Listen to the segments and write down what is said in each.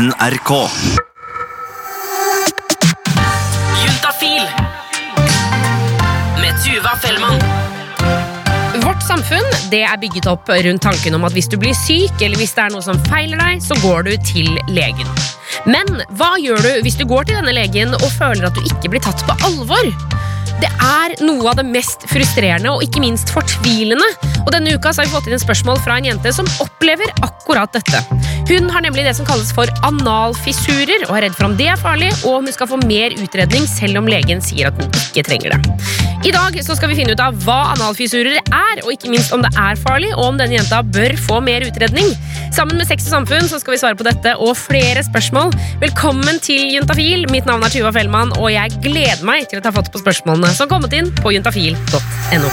NRK. Juntafil med Tuva Fellmann. Vårt samfunn det er bygget opp rundt tanken om at hvis du blir syk, eller hvis det er noe som feiler deg, så går du til legen. Men hva gjør du hvis du går til denne legen og føler at du ikke blir tatt på alvor? Det er noe av det mest frustrerende og ikke minst fortvilende. Og Denne uka har vi fått inn en spørsmål fra en jente som opplever akkurat dette. Hun har nemlig det som kalles for analfissurer og er redd for om det er farlig, og om hun skal få mer utredning selv om legen sier at hun ikke trenger det. I dag skal vi finne ut av hva analfissurer er, og ikke minst om det er farlig, og om denne jenta bør få mer utredning. Sammen med Sex og Samfunn skal vi svare på dette og flere spørsmål. Velkommen til Juntafil. Mitt navn er Tuva Fellmann, og jeg gleder meg til å ta fatt på spørsmålene som kommet inn på juntafil.no.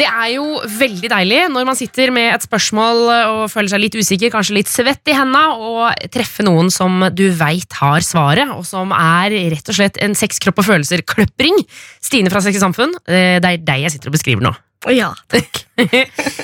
Det er jo veldig deilig når man sitter med et spørsmål og føler seg litt usikker, kanskje litt svett i henda, og treffe noen som du veit har svaret, og som er rett og slett en sex, kropp og følelser-kløpring. Stine fra Sex i Samfunn, eh, det er deg jeg sitter og beskriver nå. Ja, takk.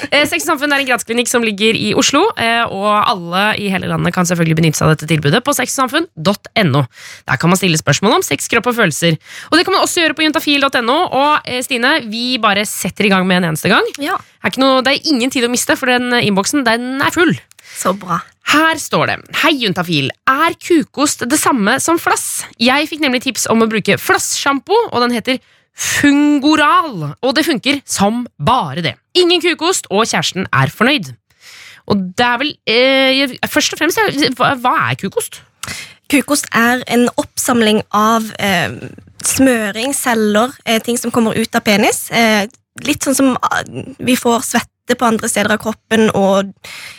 Eh, Sex og Samfunn er en gradsklinikk som ligger i Oslo, eh, og alle i hele landet kan selvfølgelig benytte seg av dette tilbudet på sexsamfunn.no. Der kan man stille spørsmål om sex, kropp og følelser. Og det kan man også gjøre på juntafil.no. Og eh, Stine, vi bare setter i gang med en eneste gang. Ja, er, ikke noe, det er ingen tid å miste, for den innboksen den er full. så bra. Her står det Hei, Juntafil. Er kukost det samme som flass? Jeg fikk nemlig tips om å bruke flasssjampo, og den heter Fungoral. Og det funker som bare det. Ingen kukost, og kjæresten er fornøyd. Og det er vel eh, Først og fremst, hva, hva er kukost? Kukost er en oppsamling av eh, smøring, celler, eh, ting som kommer ut av penis. Eh, litt sånn som ah, vi får svette på andre steder av kroppen, og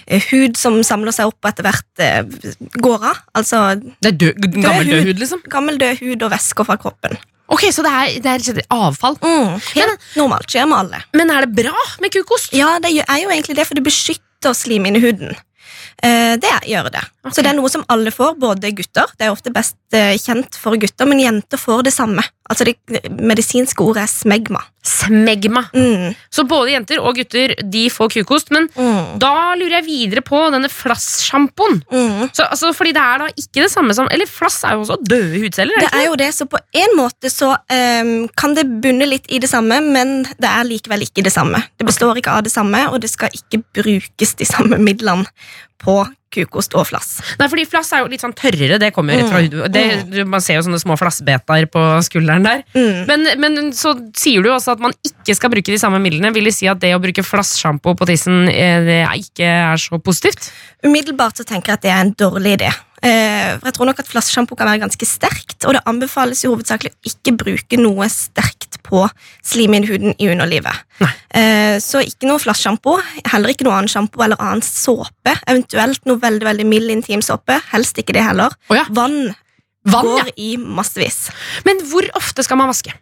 eh, hud som samler seg opp og etter hvert eh, går av. Altså Det er død, gammel hud. død hud, liksom? gammel død hud og væsker fra kroppen. Ok, Så det er, det er avfall. Mm, helt normalt. Skjer med alle. Men er det bra med kukost? Ja, det er jo egentlig det, for det beskytter slimhinnehuden. Eh, det gjør det. Så det er noe som alle får, både gutter. Det er ofte best eh, kjent for gutter, men jenter får det samme. Altså Det medisinske ordet er smegma. Smegma. Mm, Så både jenter og gutter de får kukost. Men mm, da lurer jeg videre på denne flasssjampoen. mm. Så, altså, fordi det er da ikke det samme som Eller flass er jo også døde hudceller. Det Er det er jo det, så på en måte så um, kan det bunne litt i det samme, men det er likevel ikke det samme. Det består ikke av det samme, og det skal ikke brukes de samme midlene på kukost og flass. Nei, fordi Flass er jo litt sånn tørrere. Det kommer rett fra huden. Det, du, man ser jo sånne små flassbeter på skulderen der. Mm. Men, men så sier du også at man ikke skal bruke de samme midlene. Vil det si at det å bruke flassjampo på tissen eh, det ikke er så positivt? Umiddelbart så tenker jeg at det er en dårlig idé. Eh, for jeg tror nok at Flassjampo kan være ganske sterkt, og det anbefales jo hovedsakelig å ikke bruke noe sterkt på slimhinnehuden i underlivet. Eh, så ikke noe flassjampo, heller ikke noe annen sjampo eller annen såpe. Eventuelt noe veldig veldig mild intimsåpe. Helst ikke det heller. Oh ja. Vann, Vann, ja. går i massevis. Men hvor ofte skal man vaske?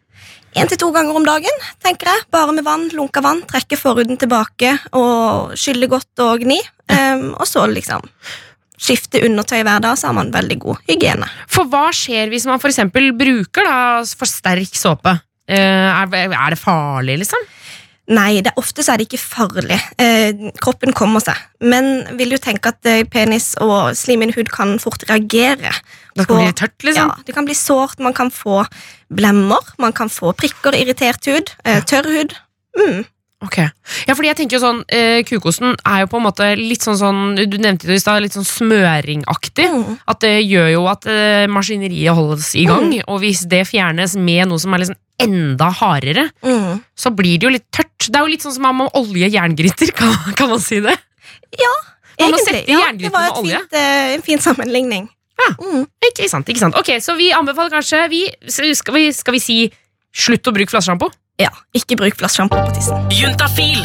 Én til to ganger om dagen, tenker jeg. Bare med vann, lunka vann. Trekke forhuden tilbake og skylle godt og gni. Um, og så liksom skifte undertøy hver dag, så har man veldig god hygiene. For hva skjer hvis man for eksempel bruker da for sterk såpe? Eh, er, det farlig, liksom? Nei, det, ofte så er det ikke farlig. Eh, kroppen kommer seg. Men vil jo tenke at eh, penis og slimhinnehud kan fort reagere. Det kan på- bli tørt, liksom? Ja, det kan bli sårt, man kan få blemmer, man kan få prikker, irritert hud, eh, tørr hud. Mm. Ok. Ja, fordi jeg tenker jo sånn, eh, Kukosten er jo på en måte litt sånn, sånn Du nevnte det i sted, litt sånn smøringaktig. Mm. At det gjør jo at eh, maskineriet holdes i gang. Og hvis det fjernes med noe som er liksom enda hardere, Mm. så blir det jo litt tørt. Det er jo litt sånn som man må olje jerngryter, kan, kan man si det? Man egentlig. ja, det var et fint, uh, en fin sammenligning. Ja. Mm. Ikke sant, ikke sant. Ok, Så vi anbefaler kanskje vi, skal, vi, skal vi si slutt å bruke flassesjampo? ja. Ikke bruk flassesjampo på tissen. Juntafil.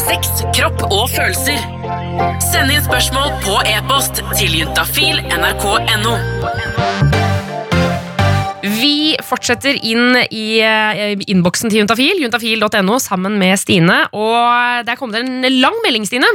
Sex, kropp og følelser. Send inn spørsmål på e-post til juntafil nrk.no. Vi fortsetter inn i eh, innboksen til Juntafil, juntafil.no, sammen med Stine. Og der kom det en lang melding, Stine.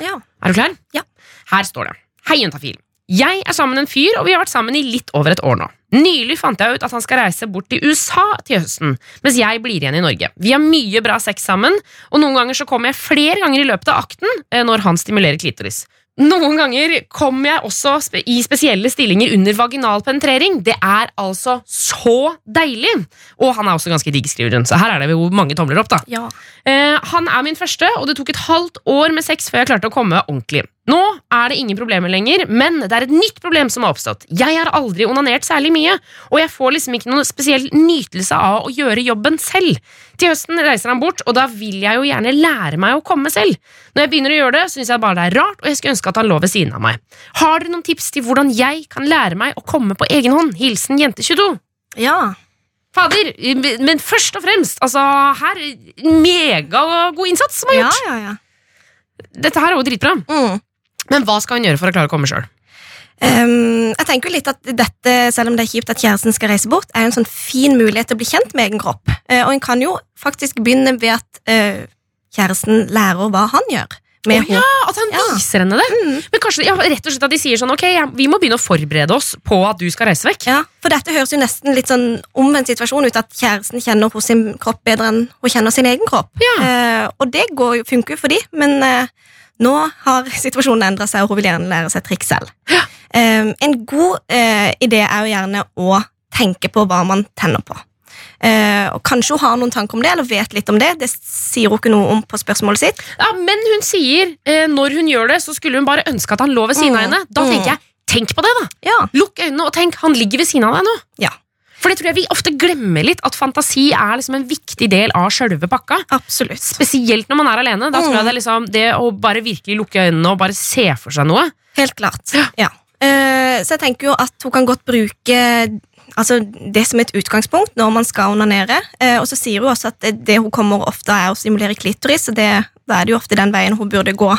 Ja. Er du klar? Ja. Her står det. Hei, Juntafil. Jeg er sammen med en fyr, og vi har vært sammen i litt over et år nå. Nylig fant jeg ut at han skal reise bort til USA til høsten, mens jeg blir igjen i Norge. Vi har mye bra sex sammen, og noen ganger så kommer jeg flere ganger i løpet av akten eh, når han stimulerer klitoris. Noen ganger kommer jeg også i spesielle stillinger under vaginal penetrering. Det er altså så deilig! Og han er også ganske digg, skriver hun, så her er det jo mange tomler opp, da. Ja. Eh, han er min første, og det tok et halvt år med sex før jeg klarte å komme ordentlig. Nå er det ingen problemer lenger, men det er et nytt problem som har oppstått. Jeg har aldri onanert særlig mye, og jeg får liksom ikke noen spesiell nytelse av å gjøre jobben selv. Til høsten reiser han bort, og da vil jeg jo gjerne lære meg å komme selv. Når jeg begynner å gjøre det, syns jeg bare det er rart, og jeg skulle ønske at han lå ved siden av meg. Har dere noen tips til hvordan jeg kan lære meg å komme på egen hånd? Hilsen jente22. ja. Fader, men først og fremst, altså her Megagod innsats som er Ja, gjort. ja, ja. Dette her er jo dritbra. Mm. Men hva skal hun gjøre for å klare å komme sjøl? Um, jeg tenker jo litt at dette, selv om det er kjipt at kjæresten skal reise bort, er en sånn fin mulighet til å bli kjent med egen kropp. Uh, og en kan jo faktisk begynne ved at uh, kjæresten lærer hva han gjør. Med ja, at han Ja. viser henne det. Mm. Men kanskje ja, rett og slett at de sier sånn Ok, ja, vi må begynne å forberede oss på at du skal reise vekk. Ja, for dette høres jo nesten litt sånn omvendt situasjon ut, at kjæresten kjenner hos sin kropp bedre enn hun kjenner sin egen kropp. Ja. Uh, og det går funker jo for de, men eh, nå har situasjonen endret seg, og hun vil gjerne lære seg triks selv. Eh, en god uh, idé er jo gjerne å tenke på hva man tenner på. Uh, og Kanskje hun har noen tanker om det, eller vet litt om det. Det sier hun ikke noe om på spørsmålet sitt. Ja, Men hun sier uh, når hun gjør det, så skulle hun bare ønske at han lå ved siden av Mm. henne. Da Mm. tenker jeg, tenk på det, da! Ja, Lukk øynene og tenk, han ligger ved siden av deg nå. Ja. For det tror jeg vi ofte glemmer litt, at fantasi er liksom en viktig del av sjølve pakka. absolutt. Spesielt når man er alene. Da tror jeg det er liksom det å bare virkelig lukke øynene og bare se for seg noe. Helt klart. Ja. Eh, så jeg tenker jo at hun kan godt bruke altså, det som et utgangspunkt når man skal onanere. Uh, og så sier hun også at det, det hun kommer ofte er å stimulere klitoris, og det, da er det jo ofte den veien hun burde gå.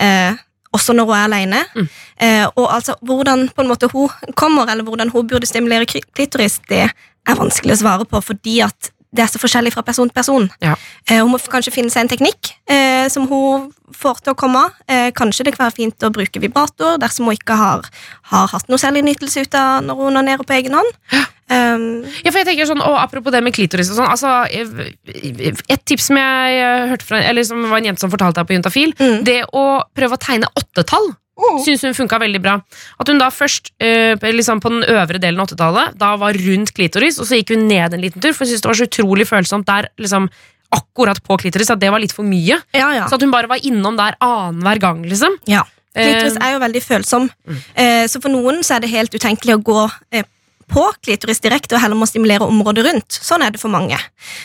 Eh, også når hun er alene. Mm. Eh, og altså, hvordan på en måte hun kommer, eller hvordan hun burde stimulere klitoris, det er vanskelig å svare på, fordi at det er så forskjellig fra person til person. Ja. Eh, hun må kanskje finne seg en teknikk eh, som hun får til å komme av. Eh, kanskje det kan være fint å bruke vibrator dersom hun ikke har, har hatt noe særlig nytelse ut av når hun onanerer på egen hånd. Um, Ja, for jeg tenker sånn, og Apropos det med klitoris og sånn altså, eh, Et tips som jeg eh, hørte fra Eller som var en jente som fortalte deg på Juntafil, Mm. det å prøve å tegne åttetall. Syns hun funka veldig bra. At hun da først eh, liksom på den øvre delen av åttetallet Da var rundt klitoris, og så gikk hun ned en liten tur, for hun syntes det var så utrolig følsomt der liksom akkurat på klitoris at det var litt for mye. ja, ja. Så at hun bare var innom der annenhver gang, liksom. ja. Klitoris er jo veldig følsom, eh, så for noen så er det helt utenkelig å gå på klitoris direkte og heller må stimulere området rundt. Sånn er det for mange.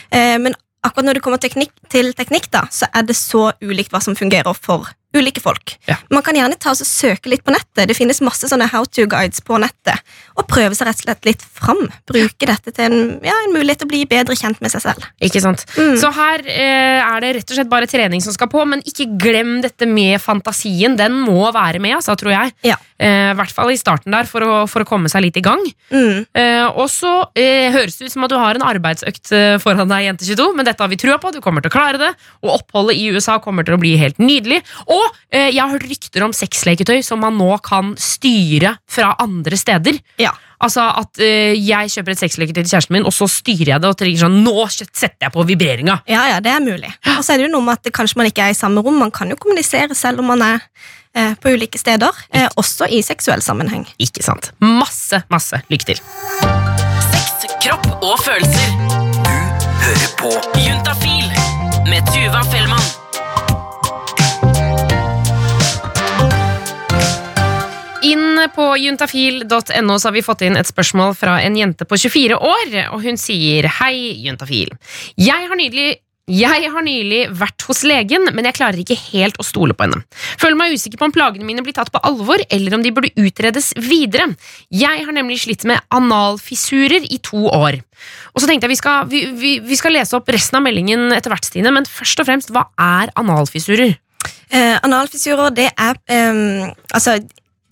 Eh, men akkurat når det kommer teknikk, til teknikk, da, så er det så ulikt hva som fungerer for ulike folk. Ja. Man kan gjerne ta og søke litt på nettet. Det finnes masse sånne how to guides på nettet. Og prøve seg rett og slett litt fram. Bruke dette til en, ja, en mulighet til å bli bedre kjent med seg selv. Ikke sant? Mm. Så her eh, er det rett og slett bare trening som skal på, men ikke glem dette med fantasien. Den må være med, altså, tror jeg. Ja. Eh, I hvert fall i starten der, for å, for å komme seg litt i gang. Mm. Eh, og så eh, høres det ut som at du har en arbeidsøkt eh, foran deg, Jente22, men dette har vi trua på. Du kommer til å klare det, og oppholdet i USA kommer til å bli helt nydelig. Og eh, jeg har hørt rykter om sexleketøy som man nå kan styre fra andre steder. Ja. Altså at eh, jeg kjøper et sexleketøy til kjæresten min, og så styrer jeg det og tenker sånn Nå setter jeg på vibreringa! Ja, ja, det er mulig. Og så er det jo noe med at kanskje man ikke er i samme rom. Man kan jo kommunisere selv om man er eh, på ulike steder, eh, også i seksuell sammenheng. Ikke sant? Masse, masse lykke til. Sex, kropp og følelser. Du Hører på Juntafil med Tuva Fellmann. Inn på juntafil.no så har vi fått inn et spørsmål fra en jente på 24 år, og hun sier Hei, juntafil. Jeg har nydelig jeg har nylig vært hos legen, men jeg klarer ikke helt å stole på henne. Føler meg usikker på om plagene mine blir tatt på alvor, eller om de burde utredes videre. Jeg har nemlig slitt med analfissurer i to år. Og så tenkte jeg vi skal, vi, vi, vi skal lese opp resten av meldingen etter hvert, Stine, men først og fremst, hva er analfissurer? Eh, analfissurer, det er eh, altså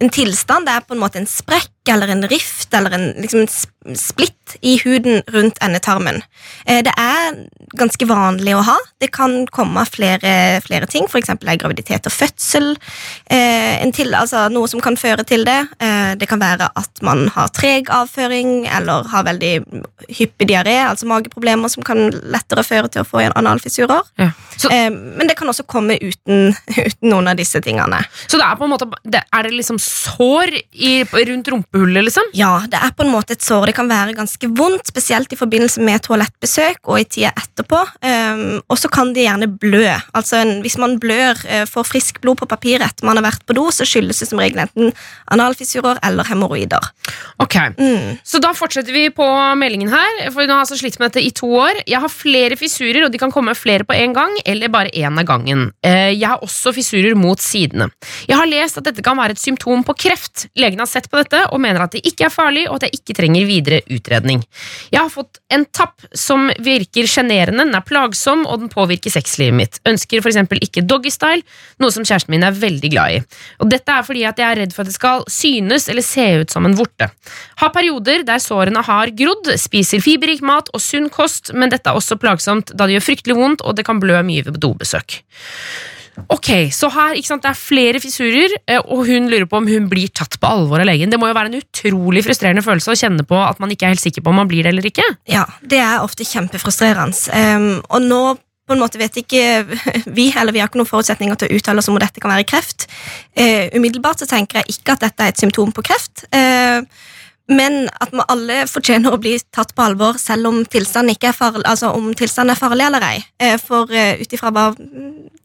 en tilstand. Det er på en måte en sprekk eller en rift eller en liksom, sp- splitt i huden rundt endetarmen. Eh, det er ganske vanlig å ha. Det kan komme flere, flere ting, f.eks. graviditet og fødsel. Eh, en til, altså, noe som kan føre til det. Eh, det kan være at man har treg avføring eller har veldig hyppig diaré, altså mageproblemer som kan lettere føre til å få analfissurer. Ja. Så, men det kan også komme uten, uten noen av disse tingene. så det er på en måte det, Er det liksom sår i, rundt rumpehullet, liksom? Ja, det er på en måte et sår. Det kan være ganske vondt, spesielt i forbindelse med toalettbesøk og i tida etterpå. Um, og så kan de gjerne blø. Altså en, Hvis man blør, uh, får friskt blod på papiret etter man har vært på do, så skyldes det som regel enten analfissurer eller hemoroider. Ok, Mm. Så da fortsetter vi på meldingen her. For hun har altså slitt med dette i to år. Jeg har flere fissurer, og de kan komme flere på en gang, eller bare én av gangen. Uh, Jeg har også fissurer mot sidene. Jeg har lest at dette kan være et symptom på kreft. Legene har sett på dette og mener at det ikke er farlig, og at jeg ikke trenger videre utredning. Jeg har fått en tapp som virker sjenerende, den er plagsom, og den påvirker sexlivet mitt. Ønsker eksempel ikke doggystyle, noe som kjæresten min er veldig glad i. Og dette er fordi at jeg er redd for at det skal synes eller se ut som en vorte. Har perioder der sårene har grodd, spiser fiberrik mat og sunn kost, men dette er også plagsomt da det gjør fryktelig vondt, og det kan blø mye ved dobesøk. Ok, så her, ikke sant, Det er flere fissurer, eh, og hun lurer på om hun blir tatt på alvor av legen. Det må jo være en utrolig frustrerende følelse å kjenne på at man ikke er helt sikker på om man blir det eller ikke. Ja, det er ofte kjempefrustrerende. Um, og nå på en måte vet ikke vi, eller vi har ikke noen forutsetninger til å uttale oss om dette kan være kreft. Uh, umiddelbart så tenker jeg ikke at dette er et symptom på kreft. Eh, men at vi alle fortjener å bli tatt på alvor selv om tilstanden, er, farlig, altså om tilstanden er farlig eller ei. Eh, for uh, ut ifra hva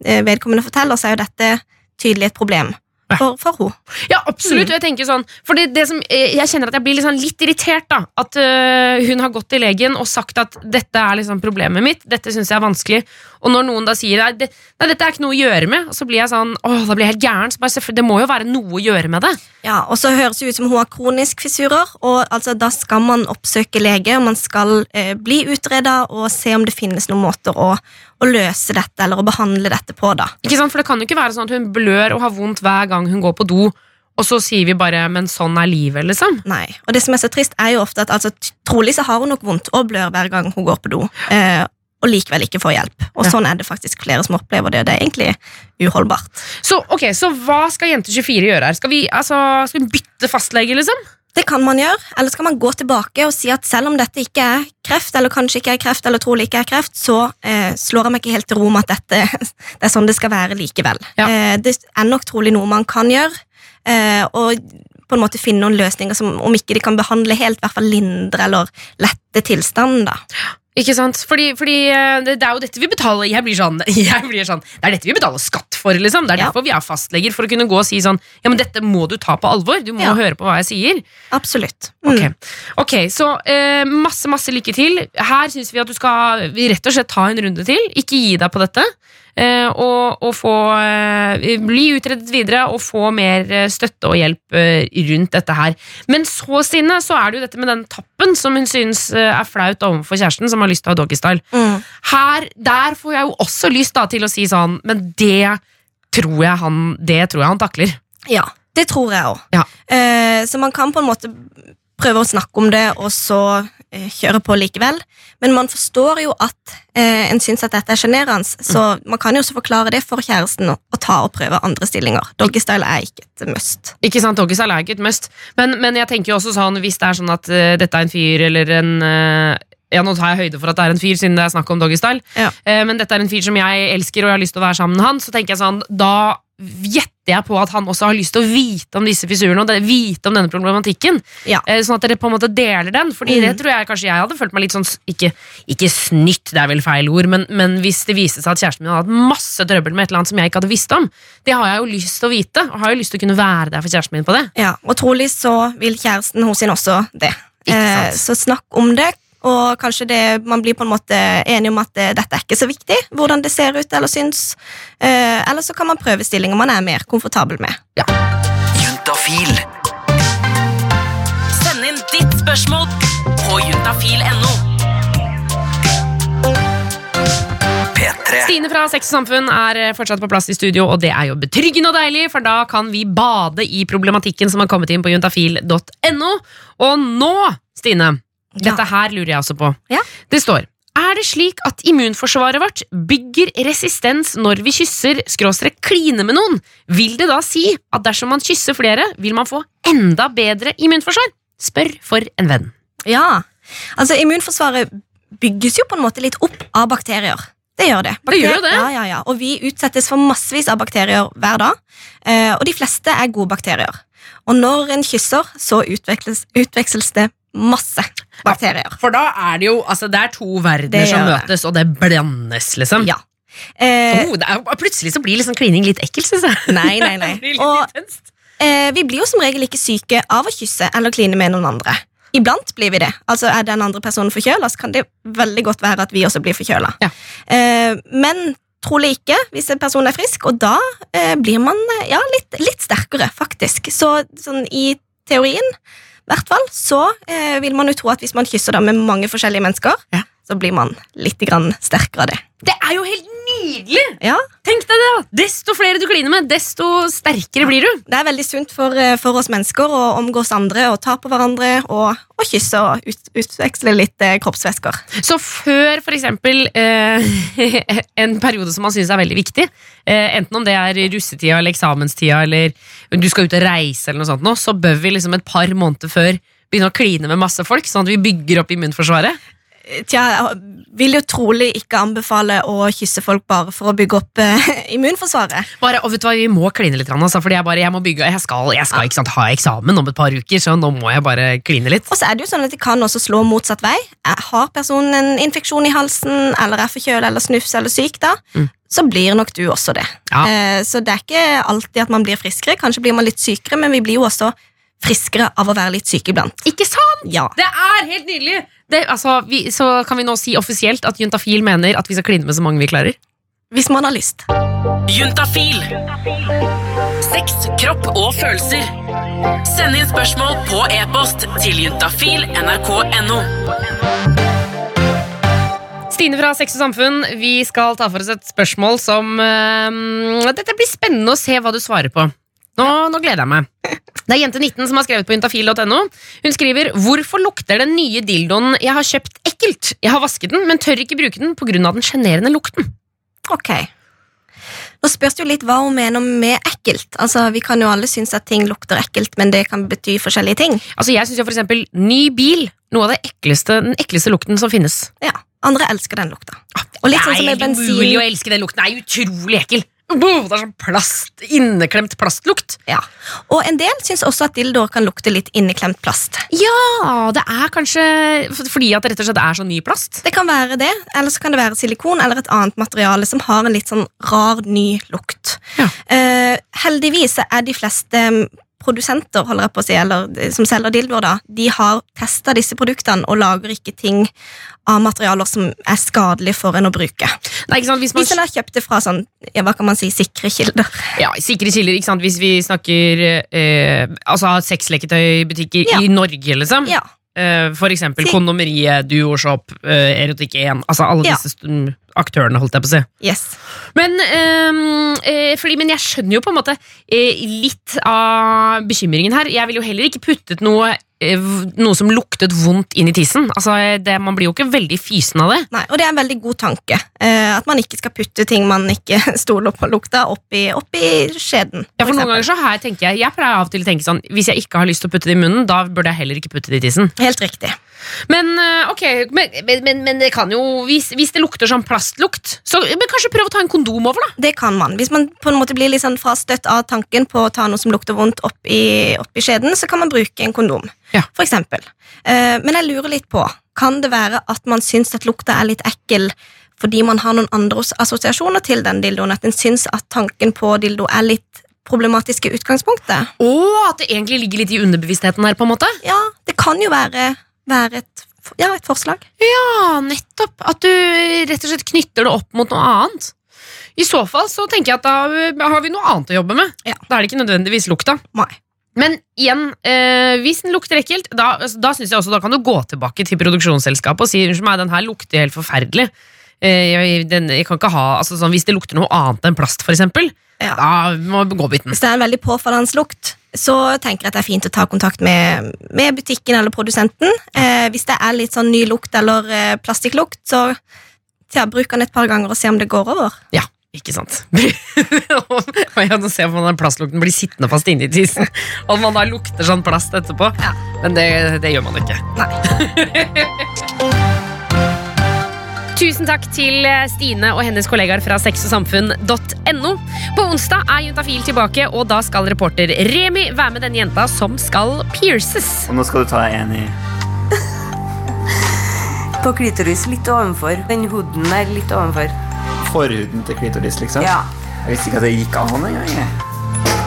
eh, vedkommende forteller, så er jo dette tydelig et problem for, for henne. Ja, absolutt. Mm. jeg tenker sånn For det, det som, eh, jeg kjenner at jeg blir sånn litt irritert. da At øh, hun har gått til legen og sagt at dette er liksom problemet mitt. Dette syns jeg er vanskelig. Og når noen da sier nei, det, nei, dette er ikke noe å gjøre med, så blir jeg sånn åh, da blir jeg helt gæren. Så bare, det må jo være noe å gjøre med det. Ja, og så høres det ut som hun har kronisk fissurer, og altså, da skal man oppsøke lege, og man skal eh, bli utreda og se om det finnes noen måter å, å løse dette eller å behandle dette på. da. Ikke sant? For det kan jo ikke være sånn at hun blør og har vondt hver gang hun går på do, og så sier vi bare 'men sånn er livet', liksom. Nei, og det som er så trist er jo ofte at altså, Trolig så har hun nok vondt og blør hver gang hun går på do, eh, og likevel ikke får hjelp. Og Ja. sånn er det faktisk flere som opplever det. og Det er egentlig uholdbart. Så ok, så hva skal Jente24 gjøre her? Skal vi, altså, skal vi bytte fastlege, liksom? Det kan man gjøre, eller skal man gå tilbake og si at selv om dette ikke er kreft, eller kanskje ikke er kreft, eller trolig ikke er kreft, så eh, slår jeg meg ikke helt til ro med at dette det er sånn det skal være likevel. Ja. Eh, det er nok trolig noe man kan gjøre, eh, og på en måte finne noen løsninger som om ikke de kan behandle helt, i hvert fall lindre eller lette tilstanden. da. Ikke sant? Fordi, fordi eh, det, er jo dette vi betaler Jeg blir sånn, jeg blir sånn Det er dette vi betaler skatt for, liksom. Det er Ja. derfor vi er fastleger, for å kunne gå og si sånn Ja, men dette må du ta på alvor. Du må Ja. høre på hva jeg sier. Absolutt. Mm. Ok, Ok, så eh, masse, masse lykke til. Her syns vi at du skal vi rett og slett ta en runde til. Ikke gi deg på dette. Eh, og, og få eh, bli utredet videre og få mer eh, støtte og hjelp eh, rundt dette her. Men så, Stine, så er det jo dette med den tappen som hun syns er flaut overfor kjæresten, som har lyst til å ha doggystyle. Mm. Her, Der får jeg jo også lyst da, til å si sånn, men det tror jeg han, det tror jeg han takler. Ja, det tror jeg òg. Ja. Eh, så man kan på en måte prøve å snakke om det, og så eh, kjøre på likevel. Men man forstår jo at eh, en syns at dette er sjenerende, så man kan jo også forklare det for kjæresten og, og ta og prøve andre stillinger. Doggystyle er ikke et must. Ikke sant, Doggystyle er ikke et must. Men, men jeg tenker jo også sånn, hvis det er sånn at uh, dette er en fyr eller en eh, ja, Nå tar jeg høyde for at det er en fyr, siden det er snakk om doggystyle. Ja. Eh, men dette er en fyr som jeg elsker, og jeg har lyst til å være sammen med han. Så tenker jeg sånn, da gjetter jeg på at han også har lyst til å vite om disse fissurene og vite om denne problematikken. Ja. Eh, sånn at dere på en måte deler den. Fordi Mm. det tror jeg kanskje jeg hadde følt meg litt sånn Ikke, ikke snytt, det er vel feil ord, men, men hvis det viste seg at kjæresten min hadde hatt masse trøbbel med et eller annet som jeg ikke hadde visst om, det har jeg jo lyst til å vite. Og har jo lyst til å kunne være der for kjæresten min på det. Ja, og trolig så vil kjæresten hos sin også det. Eh, så snakk om det, og kanskje det, man blir på en måte enig om at det, dette er ikke så viktig, hvordan det ser ut eller syns. Eh, eller så kan man prøve stillinger man er mer komfortabel med. Juntafil. Send inn ditt spørsmål på juntafil.no. Stine fra Sex og Samfunn er eh, fortsatt på plass i studio, og det er jo betryggende og deilig, for da kan vi bade i problematikken som har kommet inn på juntafil.no. Og nå, Stine, Ja. dette her lurer jeg også på. Ja. Det står er det slik at immunforsvaret vårt bygger resistens når vi kysser skråstrek kline med noen? Vil det da si at dersom man kysser flere, vil man få enda bedre immunforsvar? Spør for en venn. Ja, altså immunforsvaret bygges jo på en måte litt opp av bakterier. Det gjør det. Det gjør det. Ja, ja, ja. Og vi utsettes for massevis av bakterier hver dag, eh, og de fleste er gode bakterier. Og når en kysser, så utveksles, utveksles det masse bakterier. For da er det jo altså, Det er to verdener som møtes, og det blandes, liksom. Ja. Eh, Oh, det er, plutselig så blir liksom klining litt ekkelt, syns jeg. Nei, nei, nei. Og- eh, vi blir jo som regel ikke syke av å kysse eller kline med noen andre. Iblant blir vi det. Altså Er den andre personen forkjøla, så kan det veldig godt være at vi også blir forkjøla. Ja. Eh, men trolig ikke hvis en person er frisk, og da eh, blir man eh, ja, litt, litt sterkere, faktisk. Så sånn i teorien, hvert fall, så eh, vil man jo tro at hvis man kysser da med mange forskjellige mennesker, Ja. så blir man litt grann sterkere av det. Det er jo helt nydelig! Ja, Tenk deg det da Desto flere du kliner med, desto sterkere blir du. Det er veldig sunt for, eh, for oss mennesker å omgås andre og ta på hverandre og, og kysse og ut, utveksle litt eh, kroppsvæsker. Så før eksempel eh, en periode som man syns er veldig viktig, eh, enten om det er russetida eller eksamenstida eller du skal ut og reise, eller noe sånt nå, så bør vi liksom et par måneder før begynne å kline med masse folk, sånn at vi bygger opp immunforsvaret. Tja, vil jo trolig ikke anbefale å kysse folk bare for å bygge opp eh, immunforsvaret. Bare, og vet du hva, Vi må kline litt, altså, fordi jeg bare, jeg må bygge, jeg skal, jeg skal ikke sant, ha eksamen om et par uker, så nå må jeg bare kline litt. Og så er det jo sånn at det kan også slå motsatt vei. Eh, Har personen en infeksjon i halsen eller er forkjøla eller snufs eller syk, da, Mm. så blir nok du også det. Ja. Eh, Så det er ikke alltid at man blir friskere. Kanskje blir man litt sykere, men vi blir jo også friskere av å være litt syke iblant. Ikke sant? Ja. Det er helt nydelig! Det, altså, vi, så kan vi nå si offisielt at Juntafil mener at vi skal kline med så mange vi klarer. Hvis man har lyst. Juntafil. Sex, kropp og følelser. Send inn spørsmål på e-post til juntafil.nrk.no. Stine fra Sex og Samfunn, vi skal ta for oss et spørsmål som eh, Dette blir spennende å se hva du svarer på. Nå, nå gleder jeg meg. Det er Jente19 som har skrevet på juntafil.no. Hun skriver Hvorfor lukter den nye dildoen jeg har kjøpt ekkelt? Jeg har vasket den, men tør ikke bruke den pga. den sjenerende lukten. Ok. Nå spørs det jo litt hva hun mener med ekkelt. Altså, Vi kan jo alle synes at ting lukter ekkelt, men det kan bety forskjellige ting. Altså, Jeg syns eksempel ny bil noe av det ekleste, den ekleste lukten som finnes. Ja, Andre elsker den lukta. Og litt sånn som med bensin. det er umulig å elske den lukten. Det er utrolig ekkel. Det er sånn plast, inneklemt plastlukt. Ja. Og en del syns også at dildoer kan lukte litt inneklemt plast. Ja, det er kanskje fordi at det rett og slett er så ny plast. Det kan være det, eller så kan det være silikon eller et annet materiale som har en litt sånn rar, ny lukt. Ja. Uh, heldigvis er de fleste produsenter holder jeg på å si, eller som selger dildoer, da, de har testa disse produktene og lager ikke ting av materialer som er skadelige for en å bruke. Nei, sant? Hvis man, Hvis en har kjøpt det fra sånn, ja, hva kan man si, sikre kilder. ja, sikre kilder, ikke sant? Hvis vi snakker eh, altså sexleketøybutikker Ja. i Norge, liksom. Ja, Eh, for eksempel Kondomeriet, Duoshop, eh, Erotikk1. Altså alle Ja. disse st- aktørene, holdt jeg på å si. yes. Men, ehm, eh, fordi, men jeg skjønner jo på en måte eh, litt av bekymringen her. Jeg ville jo heller ikke puttet noe, eh, noe som luktet vondt inn i tissen. Altså, det, man blir jo ikke veldig fysen av det. Nei, og det er en veldig god tanke. Eh, at man ikke skal putte ting man ikke stoler på lukta, oppi, oppi skjeden. Ja, for for noen ganger så Jeg tenker jeg, jeg pleier av og til å tenke sånn Hvis jeg ikke har lyst til å putte det i munnen, da burde jeg heller ikke putte det i tissen. Helt riktig. Men eh, ok, men, men, men, det kan jo hvis, hvis det lukter sånn plastlukt, så men kanskje prøv å ta en kondom over, da. Det kan man. Hvis man på en måte blir litt sånn frastøtt av tanken på å ta noe som lukter vondt opp i, opp i skjeden, så kan man bruke en kondom. Ja. For eksempel. Eh, men jeg lurer litt på, kan det være at man syns at lukta er litt ekkel fordi man har noen andre assosiasjoner til den dildoen? At en syns at tanken på dildo er litt problematisk i utgangspunktet? Og at det egentlig ligger litt i underbevisstheten her, på en måte. Ja, det kan jo være, være et, ja, et forslag. Ja, nettopp. At du rett og slett knytter det opp mot noe annet. I så fall så tenker jeg at da uh, har vi noe annet å jobbe med. Ja. Da er det ikke nødvendigvis lukta. Nei. Men igjen, eh, hvis den lukter ekkelt, da, altså, da synes jeg også da kan du gå tilbake til produksjonsselskapet og si unnskyld meg, den her lukter helt forferdelig. eh, jeg, den, jeg kan ikke ha altså, sånn, Hvis det lukter noe annet enn plast, for eksempel, Ja. da må godbiten. Hvis det er en veldig påfallende lukt, så tenker jeg at det er fint å ta kontakt med, med butikken eller produsenten. Eh, hvis det er litt sånn ny lukt eller eh, plastikklukt, så ja, bruk den et par ganger og se om det går over. Ja, ikke sant. ja, nå ser for den plastlukten blir sittende fast inni tissen. Og at man da lukter sånn plast etterpå. Ja. Men det, det gjør man ikke. Tusen takk til Stine og hennes kollegaer fra sexogsamfunn.no. På onsdag er Juntafil tilbake, og da skal reporter Remi være med denne jenta som skal pierces. Og nå skal du ta en i På klitoris litt ovenfor. Den hooden der litt ovenfor. forhuden til klitoris, liksom. Ja. Jeg visste ikke at det gikk an engang. jeg.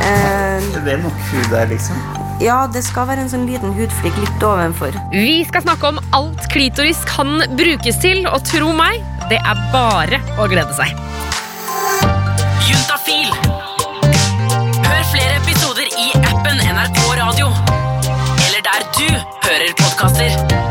Eh, Det er nok hud der, liksom. Ja, det skal være en sånn liten hudflikk litt ovenfor. Vi skal snakke om alt klitoris kan brukes til, og tro meg, det er bare å glede seg. Juntafil. Hør flere episoder i appen NRK Radio. Eller der du hører podkaster.